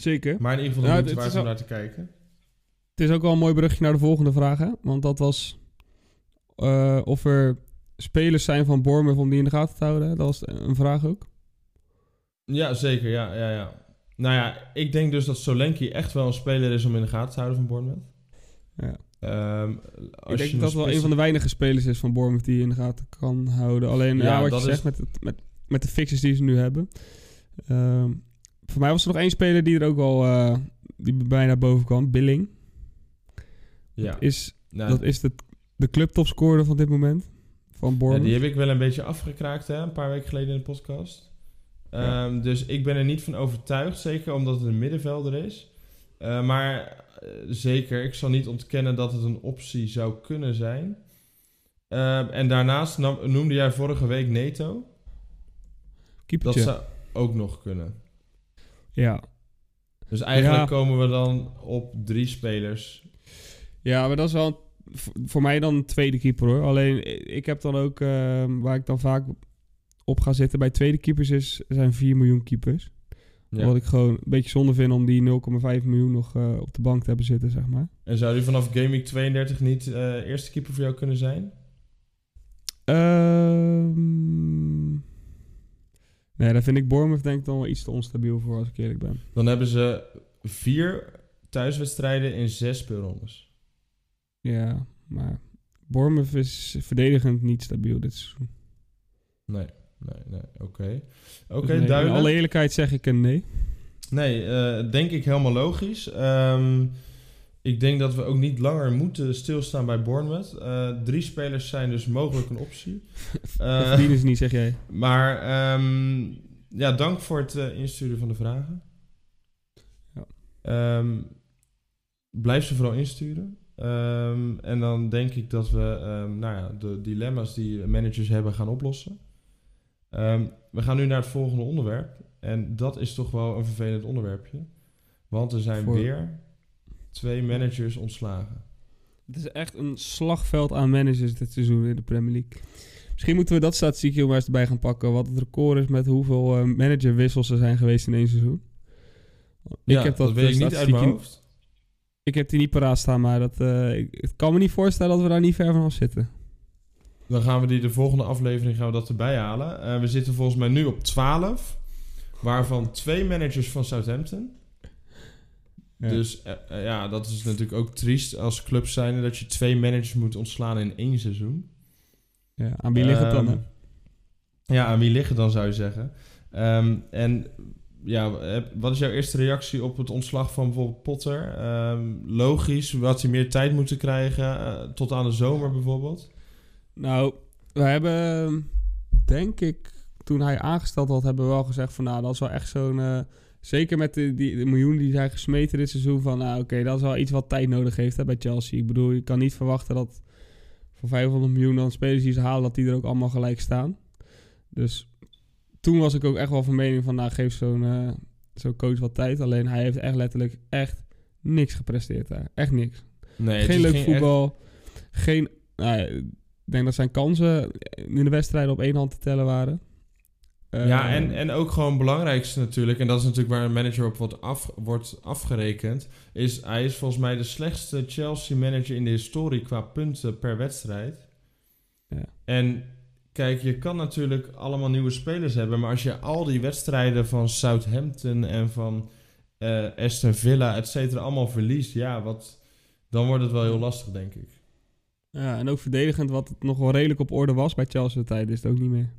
Zeker. Maar in ieder geval de het moeite waard om naar te kijken. Het is ook wel een mooi brugje naar de volgende vraag, hè? Want dat was eh, of er spelers zijn van Bournemouth om die in de gaten te houden. hè? Dat was een vraag ook. Ja, zeker. Ja, ja, ja. Nou ja, ik denk dus dat Solanke echt wel een speler is om in de gaten te houden van Bournemouth. Ja. Ehm, Ik denk dat dat wel een van de weinige spelers is van Bournemouth die je in de gaten kan houden. Alleen, ja, Ja, wat je is- zegt met, het, met, met de fixes die ze nu hebben. Ehm, voor mij was er nog één speler die er ook wel eh, die bijna boven kwam. Billing. Ja, Is, nou, dat is de, de clubtopscorer van dit moment. Van Ja, Bournemouth. die heb ik wel een beetje afgekraakt, hè, een paar weken geleden in de podcast. Ja. Ehm, Dus ik ben er niet van overtuigd, zeker omdat het een middenvelder is. Eh, maar eh, zeker, ik zal niet ontkennen dat het een optie zou kunnen zijn. Ehm, en daarnaast nam- noemde jij vorige week Neto. Dat zou ook nog kunnen. Ja. Dus eigenlijk Ja. komen we dan op drie spelers. Ja, maar dat is wel een- voor mij dan een tweede keeper hoor. Alleen ik heb dan ook, ehm, waar ik dan vaak op ga zitten bij tweede keepers is, zijn 4 miljoen keepers. Ja. Wat ik gewoon een beetje zonde vind om die 0,5 miljoen nog eh, op de bank te hebben zitten, zeg maar. En zou die vanaf Gaming 32 niet eh, eerste keeper voor jou kunnen zijn? Ehm nee, daar vind ik Bournemouth denk ik dan wel iets te onstabiel voor, als ik eerlijk ben. Dan hebben ze vier thuiswedstrijden in zes speelrondes. Ja, maar Bournemouth is verdedigend niet stabiel dit seizoen. Nee, nee, nee. Oké. Oké, Dus nee, In alle eerlijkheid zeg ik een nee. Nee, eh, denk ik helemaal logisch. Ehm, ik denk dat we ook niet langer moeten stilstaan bij Bournemouth. Eh, drie spelers zijn dus mogelijk een optie. *laughs* Eh, verdienen ze niet, zeg jij. maar ehm, ja, dank voor het eh, insturen van de vragen. Ja. Ehm, blijf ze vooral insturen. Ehm, en dan denk ik dat we nou ja, de dilemma's die managers hebben gaan oplossen. We gaan nu naar het volgende onderwerp. En dat is toch wel een vervelend onderwerpje. Want er zijn Voor- weer twee managers ontslagen. Het is echt een slagveld aan managers dit seizoen in de Premier League. Misschien moeten we dat statistiekje maar eens erbij gaan pakken. Wat het record is met hoeveel eh, managerwissels er zijn geweest in één seizoen. Ja, ik heb dat, weet ik niet uit mijn hoofd. Ik heb die niet paraat staan, maar dat, eh, ik, ik kan me niet voorstellen dat we daar niet ver vanaf zitten. Dan gaan we die de volgende aflevering gaan we dat erbij halen. Eh, we zitten volgens mij nu op 12. Waarvan twee managers van Southampton. Ja. Dus eh, eh, ja, dat is natuurlijk ook triest als club zijnde dat je twee managers moet ontslaan in één seizoen. Ja, aan wie ligt het dan? hè? Ja, aan wie liggen dan zou je zeggen. Ehm, en ja, wat is jouw eerste reactie op het ontslag van bijvoorbeeld Potter? Ehm, logisch, had hij meer tijd moeten krijgen, eh, tot aan de zomer bijvoorbeeld? Nou, we hebben, denk ik, toen hij aangesteld had, hebben we wel gezegd van, nou, dat is wel echt zo'n, zeker met de, die, de miljoen die zijn gesmeten dit seizoen, van, nou, oké, dat is wel iets wat tijd nodig heeft hè, bij Chelsea. Ik bedoel, je kan niet verwachten dat voor 500 miljoen dan spelers die ze halen, dat die er ook allemaal gelijk staan. Dus toen was ik ook echt wel van mening van, nou, geef zo'n eh, zo'n coach wat tijd. Alleen hij heeft echt letterlijk echt niks gepresteerd daar. Echt niks. Nee, Geen leuk voetbal. Geen. Nou, ik denk dat zijn kansen in de wedstrijden op één hand te tellen waren. Ja, Eh, en, en ook gewoon het belangrijkste natuurlijk, en dat is natuurlijk waar een manager op wordt, af, wordt afgerekend, is hij is volgens mij de slechtste Chelsea-manager in de historie qua punten per wedstrijd. Ja. En kijk, je kan natuurlijk allemaal nieuwe spelers hebben, maar als je al die wedstrijden van Southampton en van eh, Aston Villa, et cetera, allemaal verliest, ja, wat, dan wordt het wel heel lastig, denk ik. ja, en ook verdedigend, wat het nog wel redelijk op orde was bij Chelsea de tijd, is het ook niet meer.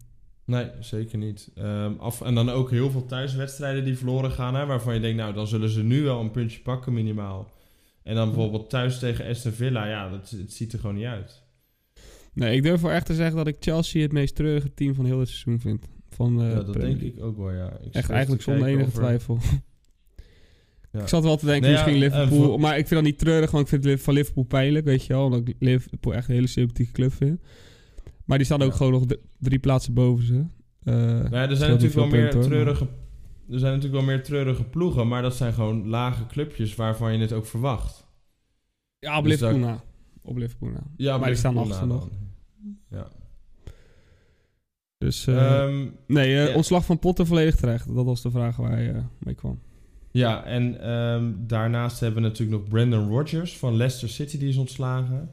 Nee, zeker niet. Ehm, af, en dan ook heel veel thuiswedstrijden die verloren gaan, hè, waarvan je denkt, nou, dan zullen ze nu wel een puntje pakken minimaal. En dan bijvoorbeeld thuis tegen Aston Villa, ja, dat, het ziet er gewoon niet uit. Nee, ik durf wel echt te zeggen dat ik Chelsea het meest treurige team van heel het seizoen vind. Van, uh, ja, dat denk ik ook wel, ja. Ik echt eigenlijk zonder enige over... twijfel. *laughs* Ja. Ik zat wel te denken, Nee, ja, misschien Liverpool. en voor- Maar ik vind dat niet treurig, want ik vind van Liverpool pijnlijk, weet je wel. Omdat ik Liverpool echt een hele sympathieke club vind. Maar die staan ook gewoon nog drie plaatsen boven ze. Eh, Nou ja, er zijn natuurlijk wel meer maar- treurige... Er zijn natuurlijk wel meer treurige ploegen, maar dat zijn gewoon lage clubjes waarvan je het ook verwacht. Ja, op Dus Liverpool. Op Liverpool. Ja, Maar die staan achter nog. Ja. Dus eh, Ehm, nee, eh, ja. ontslag van Potter volledig terecht. Dat was de vraag waar hij eh, mee kwam. Ja, en ehm, daarnaast hebben we natuurlijk nog Brandon Rodgers van Leicester City, die is ontslagen.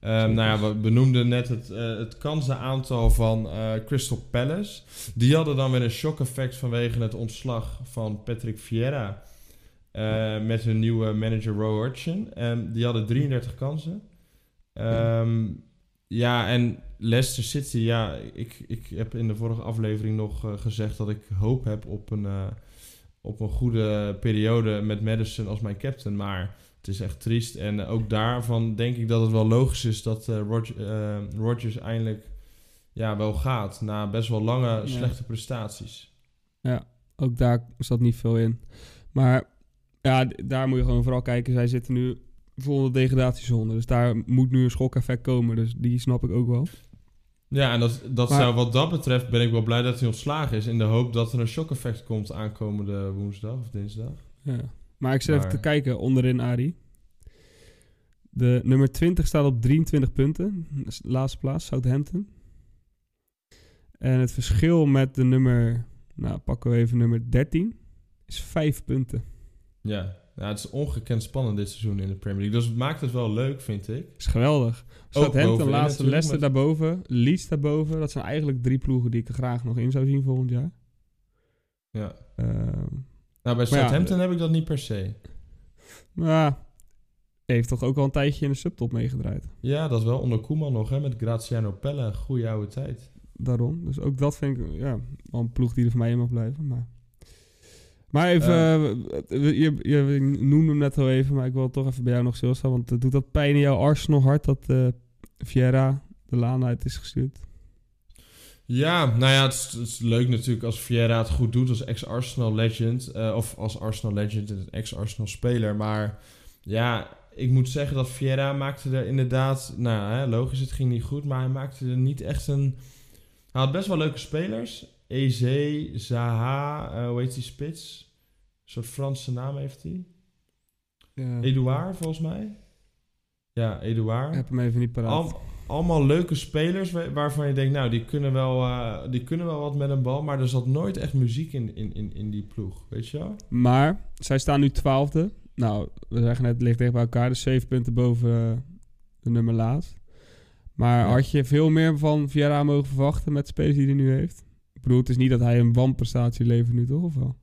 Ehm, nou ja, we benoemden net het, eh het kansenaantal van eh, Crystal Palace. Die hadden dan weer een shock effect vanwege het ontslag van Patrick Vieira. eh, met hun nieuwe manager Roy Hodgson. Ehm, die hadden 33 kansen. Ehm, ja, en Leicester City, ja, ik, ik heb in de vorige aflevering nog gezegd dat ik hoop heb op een, op een goede periode met Madison als mijn captain. Maar het is echt triest. En ook daarvan denk ik dat het wel logisch is dat eh Rodg- eh, eindelijk ja, wel gaat. Na best wel lange Ja. slechte prestaties. Ook daar zat niet veel in. Maar ja, daar moet je gewoon vooral kijken. Zij zitten nu vol de degradatiezone. Dus daar moet nu een schokeffect komen. Dus die snap ik ook wel. Ja, en dat, dat Maar- zou wat dat betreft ben ik wel blij dat hij ontslagen is. In de hoop dat er een shock effect komt aankomende woensdag of dinsdag. Ja. Maar ik zit even te kijken onderin, Ari. De nummer 20 staat op 23 punten. Laatste plaats, Southampton. En het verschil met de nummer, nou pakken we even nummer 13, is 5 punten. Ja, nou, het is ongekend spannend dit seizoen in de Premier League. Dus het maakt het wel leuk, vind ik. is geweldig. Southampton, laatste, Leicester met- daarboven, Leeds daarboven. Dat zijn eigenlijk drie ploegen die ik er graag nog in zou zien volgend jaar. Ja. Ehm, Nou, bij ja, Southampton heb ik dat niet per se. maar heeft toch ook al een tijdje in de subtop meegedraaid. Ja, dat wel onder Koeman nog, hè, met Graziano Pelle. Goeie oude tijd. Daarom. Dus ook dat vind ik ja, wel een ploeg die er voor mij in mag blijven. Maar, maar even, Eh. eh, je, je noemde hem net al even, maar ik wil toch even bij jou nog stilstaan. Want eh, doet dat pijn in jouw Arsenal hart dat eh Vieira de laan uit is gestuurd? Ja, nou ja, het is, het is leuk natuurlijk als Vieira het goed doet als ex-Arsenal legend. eh, of als Arsenal legend en ex-Arsenal speler. Maar ja, ik moet zeggen dat Vieira maakte er inderdaad... Nou, hè, logisch, het ging niet goed. Maar hij maakte er niet echt een... Hij had best wel leuke spelers. Eze, Zaha, eh, hoe heet die spits? Een soort Franse naam heeft hij. Ja. Edouard, volgens mij. Ja, Ik Edouard. heb hem even niet paraat. Al, allemaal leuke spelers wa- waarvan je denkt, nou, die kunnen wel, eh, die kunnen wel wat met een bal. Maar er zat nooit echt muziek in, in, in, in die ploeg, weet je wel? Maar zij staan nu twaalfde. Nou, we zeggen net, het ligt dicht bij elkaar. Dus zeven punten boven eh, de nummer laatst. Maar Ja. had je veel meer van Vieira mogen verwachten met de spelers die hij nu heeft? Ik bedoel, het is niet dat hij een wanprestatie levert nu, toch? Of wel?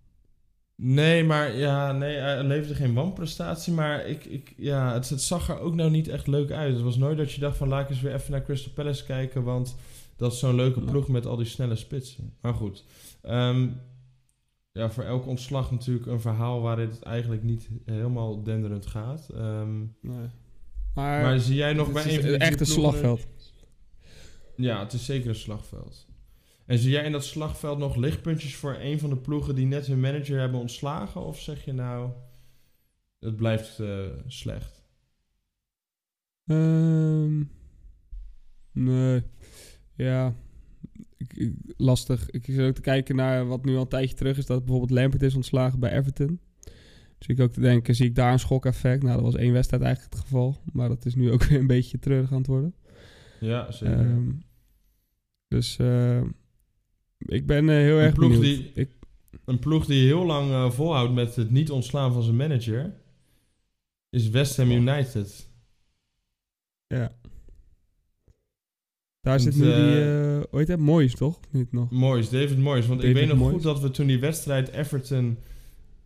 Nee, maar ja, nee, hij leverde geen wanprestatie. Maar ik, ik, ja, het, het zag er ook nou niet echt leuk uit. Het was nooit dat je dacht van, laat ik eens weer even naar Crystal Palace kijken. Want dat is zo'n leuke ploeg met al die snelle spitsen. Maar goed. Ehm, ja, voor elk ontslag natuurlijk een verhaal waarin het eigenlijk niet helemaal denderend gaat. Ehm, Nee. Maar, maar zie jij nog het bij is een van die echt een slagveld. Ja, het is zeker een slagveld. En zie jij in dat slagveld nog lichtpuntjes voor een van de ploegen die net hun manager hebben ontslagen? Of zeg je nou, het blijft eh, slecht? Ehm, nee. Ja. Ik, ik- lastig. Ik zit ook te kijken naar wat nu al een tijdje terug is. Dat bijvoorbeeld Lampert is ontslagen bij Everton. Dus ik ook te denken, zie ik daar een schokeffect? Nou, dat was één wedstrijd eigenlijk het geval. Maar dat is nu ook *laughs* weer een beetje treurig aan het worden. Ja, zeker. Ehm, dus eh, ik ben eh, heel Een erg ploeg benieuwd. die- Ik, Een ploeg die heel lang eh, volhoudt met het niet ontslaan van zijn manager is West Ham United. ja. Daar zit nu die, hoe heet dat? Moyes, toch? Niet nog. Moyes, David Moyes. Want ik weet nog Moyes. goed dat we toen die wedstrijd Everton...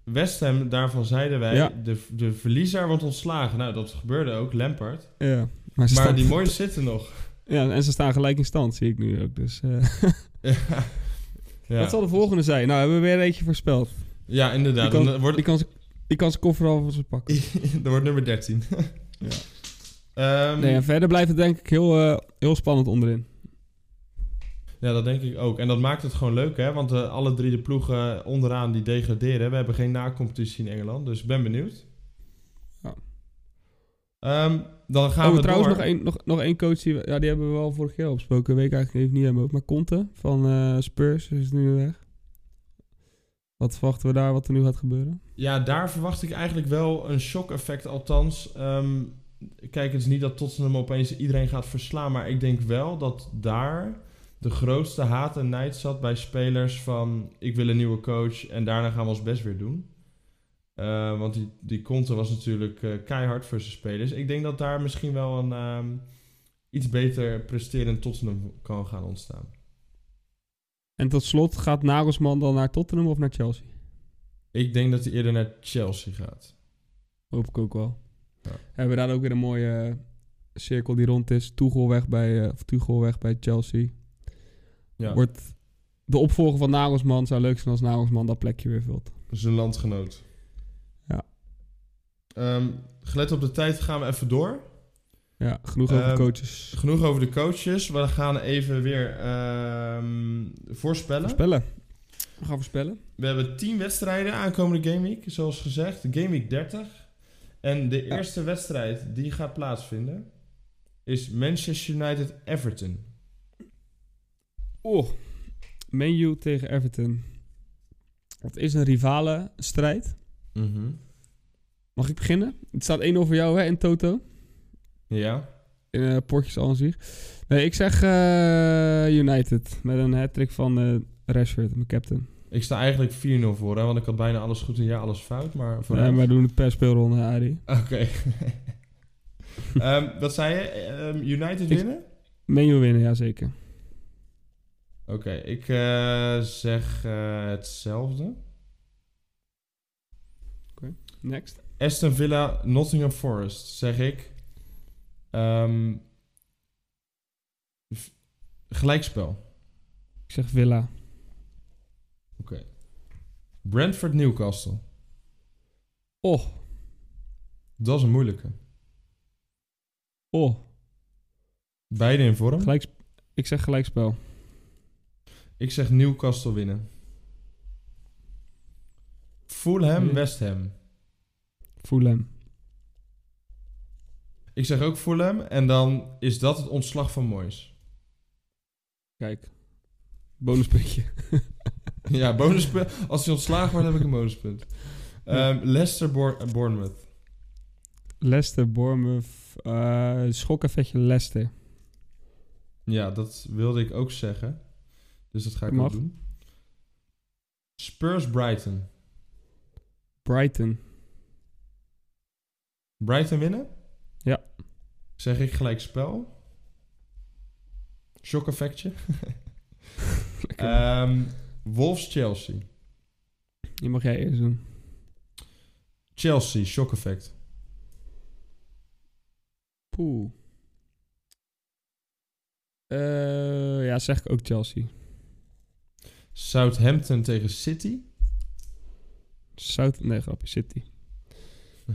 West Ham, daarvan zeiden wij, Ja. de, de verliezer wordt ontslagen. Nou, dat gebeurde ook, Lampard. Ja. Maar, die *laughs* Moyes zitten nog. Ja, en ze staan gelijk in stand, zie ik nu ook. Dus, eh, *laughs* *laughs* Ja. Ja, Wat zal de volgende zijn? Nou, hebben we weer eentje voorspeld. ja inderdaad. Die kan- Dan wordt, Die kan, die kan zijn koffer al van ze pakken. *laughs* dat wordt nummer 13. Ja. *laughs* Ehm, Nee, en verder blijft het denk ik heel, eh, heel spannend onderin. Ja, dat denk ik ook. En dat maakt het gewoon leuk, hè? Want eh, alle drie de ploegen onderaan die degraderen. We hebben geen na-competitie in Engeland, dus ik ben benieuwd. Ehm, dan gaan oh, we trouwens, door. nog één, nog, nog één coach. Die, we- ja, die hebben we wel vorige keer opgesproken. Weet ik eigenlijk even niet helemaal. Maar Conte van eh, Spurs is nu weg. Wat verwachten we daar, wat er nu gaat gebeuren? Ja, daar verwacht ik eigenlijk wel een shock-effect. Althans, ehm, kijk, het is niet dat Tottenham opeens iedereen gaat verslaan. Maar ik denk wel dat daar de grootste haat en nijd zat bij spelers van... ik wil een nieuwe coach en daarna gaan we ons best weer doen. Eh, want die, die Conte was natuurlijk eh, keihard voor zijn spelers. Ik denk dat daar misschien wel een ehm, iets beter presterend Tottenham kan gaan ontstaan. En tot slot, gaat Nagelsman dan naar Tottenham of naar Chelsea? Ik denk dat hij eerder naar Chelsea gaat. Hoop ik ook wel. Ja. Hebben we daar ook weer een mooie eh, cirkel die rond is. Tuchel weg bij, of Tuchel weg bij Chelsea. Ja, Wordt de opvolger van Nagelsman. Zou leuk zijn als Nagelsman dat plekje weer vult. zijn landgenoot. Ehm, gelet op de tijd gaan we even door. Ja, genoeg over Ehm, coaches. Genoeg over de coaches. We gaan even weer ehm, voorspellen. Voorspellen. We gaan voorspellen. We hebben 10 wedstrijden aankomende gameweek, zoals gezegd. Gameweek 30. En de Ja. eerste wedstrijd die gaat plaatsvinden is Manchester United-Everton. Oh, Man U tegen Everton. Het is een rivale strijd. Mhm. Mag ik beginnen? Het staat 1-0 voor jou hè, in Toto. Ja. In uh, potjes al zich. Nee, ik zeg eh, United. Met een hat-trick van eh, Rashford, mijn captain. Ik sta eigenlijk 4-0 voor, hè, want ik had bijna alles goed en ja, alles fout. Maar voor Ja, wij doen het per speelronde, Adi. Oké. *laughs* Ehm, wat zei je? Ehm, United Ik- winnen? Man U winnen, ja zeker. Oké, ik eh, zeg eh, hetzelfde. Next. Aston Villa, Nottingham Forest, zeg ik. Ehm, gelijkspel. Ik zeg Villa. Oké. Brentford, Newcastle. Oh, Dat is een moeilijke. oh. Beide in vorm. Gelijk, ik zeg gelijkspel. Ik zeg Newcastle winnen. Fulham. West Ham. Fulham. Ik zeg ook Fulham. En dan is dat het ontslag van Moyes. Kijk. Bonuspuntje. *laughs* Ja, bonuspunt. Als hij ontslagen wordt, heb ik een bonuspunt. *laughs* Ehm, Leicester, Bour- Bournemouth. Leicester, Bournemouth. eh schokkeffetje Leicester. Ja, dat wilde ik ook zeggen. Dus dat ga ik Mag. ook doen. Spurs, Brighton. Brighton. Brighton winnen? Ja. Zeg ik gelijk spel. Shock effectje. *laughs* Ehm, Wolves, Chelsea. Die mag jij eerst doen. Chelsea, shock effect. Poeh. Eh, ja, zeg ik ook Chelsea. Southampton tegen City. South... Nee, grapje. City.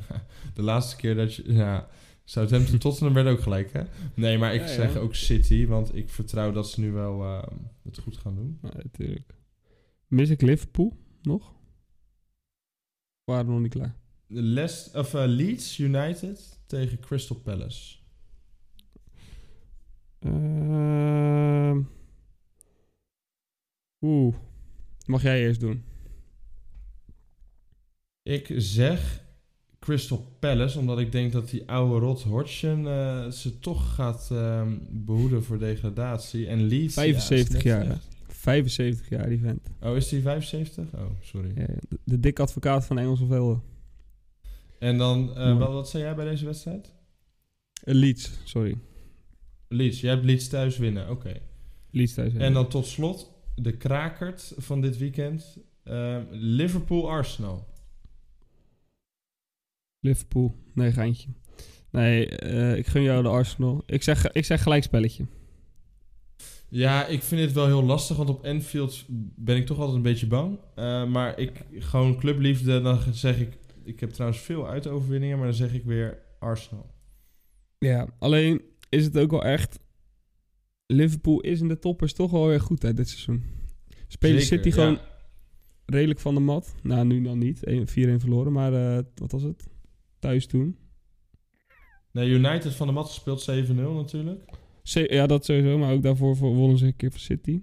*laughs* De laatste keer dat je... Ja, Southampton Tottenham werd ook gelijk, hè? Nee, maar ik Ja, ja. zeg ook City, want ik vertrouw dat ze nu wel ehm, het goed gaan doen. Ja, natuurlijk. Mis ik Liverpool nog? Waren we nog niet klaar? Les, of, eh, Leeds United tegen Crystal Palace. Ehm. Oeh. Mag jij eerst doen? Ik zeg Crystal Palace, omdat ik denk dat die oude rot Hodgson eh, ze toch gaat ehm, behoeden voor degradatie. En Leeds... ja, is 75 net jaar, hè? echt- 75 jaar, die vent. Oh, is die 75? Oh, sorry. Ja, de, de dikke advocaat van Engelse velden. En dan, eh, wat, wat zei jij bij deze wedstrijd? Uh, Leeds, sorry. Leeds, jij hebt Leeds thuis winnen, oké. Leeds thuis. En dan tot slot de krakert van dit weekend. Ehm, Liverpool-Arsenal. Liverpool. Nee, geintje. Nee, eh, ik gun jou de Arsenal. Ik zeg, ik zeg gelijkspelletje. Ja, ik vind het wel heel lastig, want op Enfield ben ik toch altijd een beetje bang. Eh, maar ik, gewoon clubliefde, dan zeg ik... Ik heb trouwens veel uitoverwinningen, maar dan zeg ik weer Arsenal. Ja, alleen is het ook wel echt... Liverpool is in de toppers toch wel weer goed uit dit seizoen. Spelen Zeker, City ja. gewoon redelijk van de mat. Nou, nu dan niet. 1 4-1 verloren, maar eh, wat was het? Thuis toen. Nee, United van de mat gespeeld 7-0 natuurlijk. Ja, dat sowieso, maar ook daarvoor voor- wonnen ze een keer van City.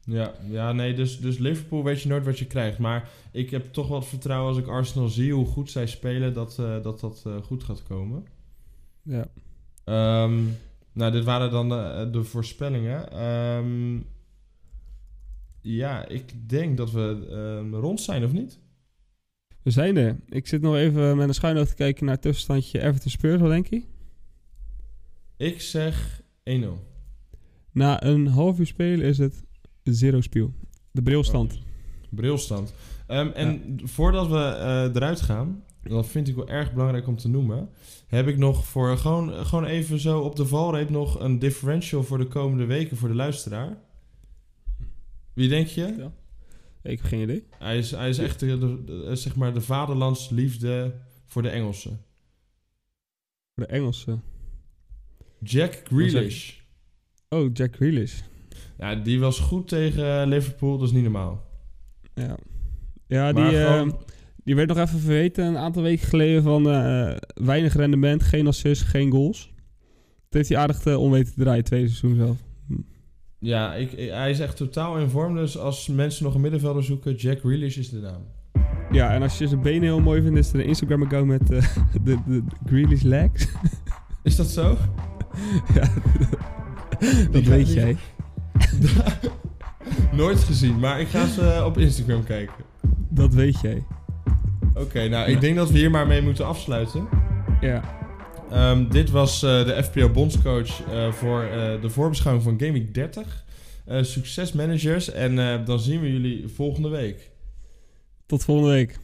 Ja, ja nee, dus, dus Liverpool weet je nooit wat je krijgt. Maar ik heb toch wat vertrouwen als ik Arsenal zie hoe goed zij spelen, dat eh, dat, dat eh, goed gaat komen. Ja. Ehm, nou, dit waren dan de, de voorspellingen. Ehm, ja, ik denk dat we ehm, rond zijn, of niet? We zijn er. Ik zit nog even met een schuin oog te kijken naar het tussenstandje Everton Spurs, wat denk je? Ik zeg 1-0. Na een half uur spelen is het zero spiel. De brilstand. Brilstand. Ehm, en voordat we eh, eruit gaan, dat vind ik wel erg belangrijk om te noemen, heb ik nog voor gewoon, gewoon even zo op de valreep nog een differential voor de komende weken voor de luisteraar. Wie denk je? Ik heb geen idee. Hij is, hij is echt de, de- de- zeg maar de vaderlandsliefde voor de Engelsen. De Engelse. Jack Grealish. Oh, Jack Grealish. Ja, die was goed tegen Liverpool, dat is niet normaal. Ja, ja Maar die, eh, die werd nog even verweten een aantal weken geleden van eh, weinig rendement, geen assist, geen goals. Dat heeft hij aardig te onweten te draaien, tweede seizoen zelf. Ja, ik, hij is echt totaal in vorm, dus als mensen nog een middenvelder zoeken, Jack Grealish is de naam. Ja, en als je zijn benen heel mooi vindt, is er een Instagram-account met eh, *laughs* de, de Grealish legs. *laughs* Is dat zo? ja, *laughs* dat ga- weet jij. Nooit gezien, maar ik ga ze op Instagram kijken. Dat weet jij. Oké, nou, ik denk dat we hier maar mee moeten afsluiten. Ja, Ehm, dit was eh, de FPO Bondscoach eh, voor eh, de voorbeschouwing van Gaming 30. Eh succesmanagers en dan zien we jullie volgende week. tot volgende week.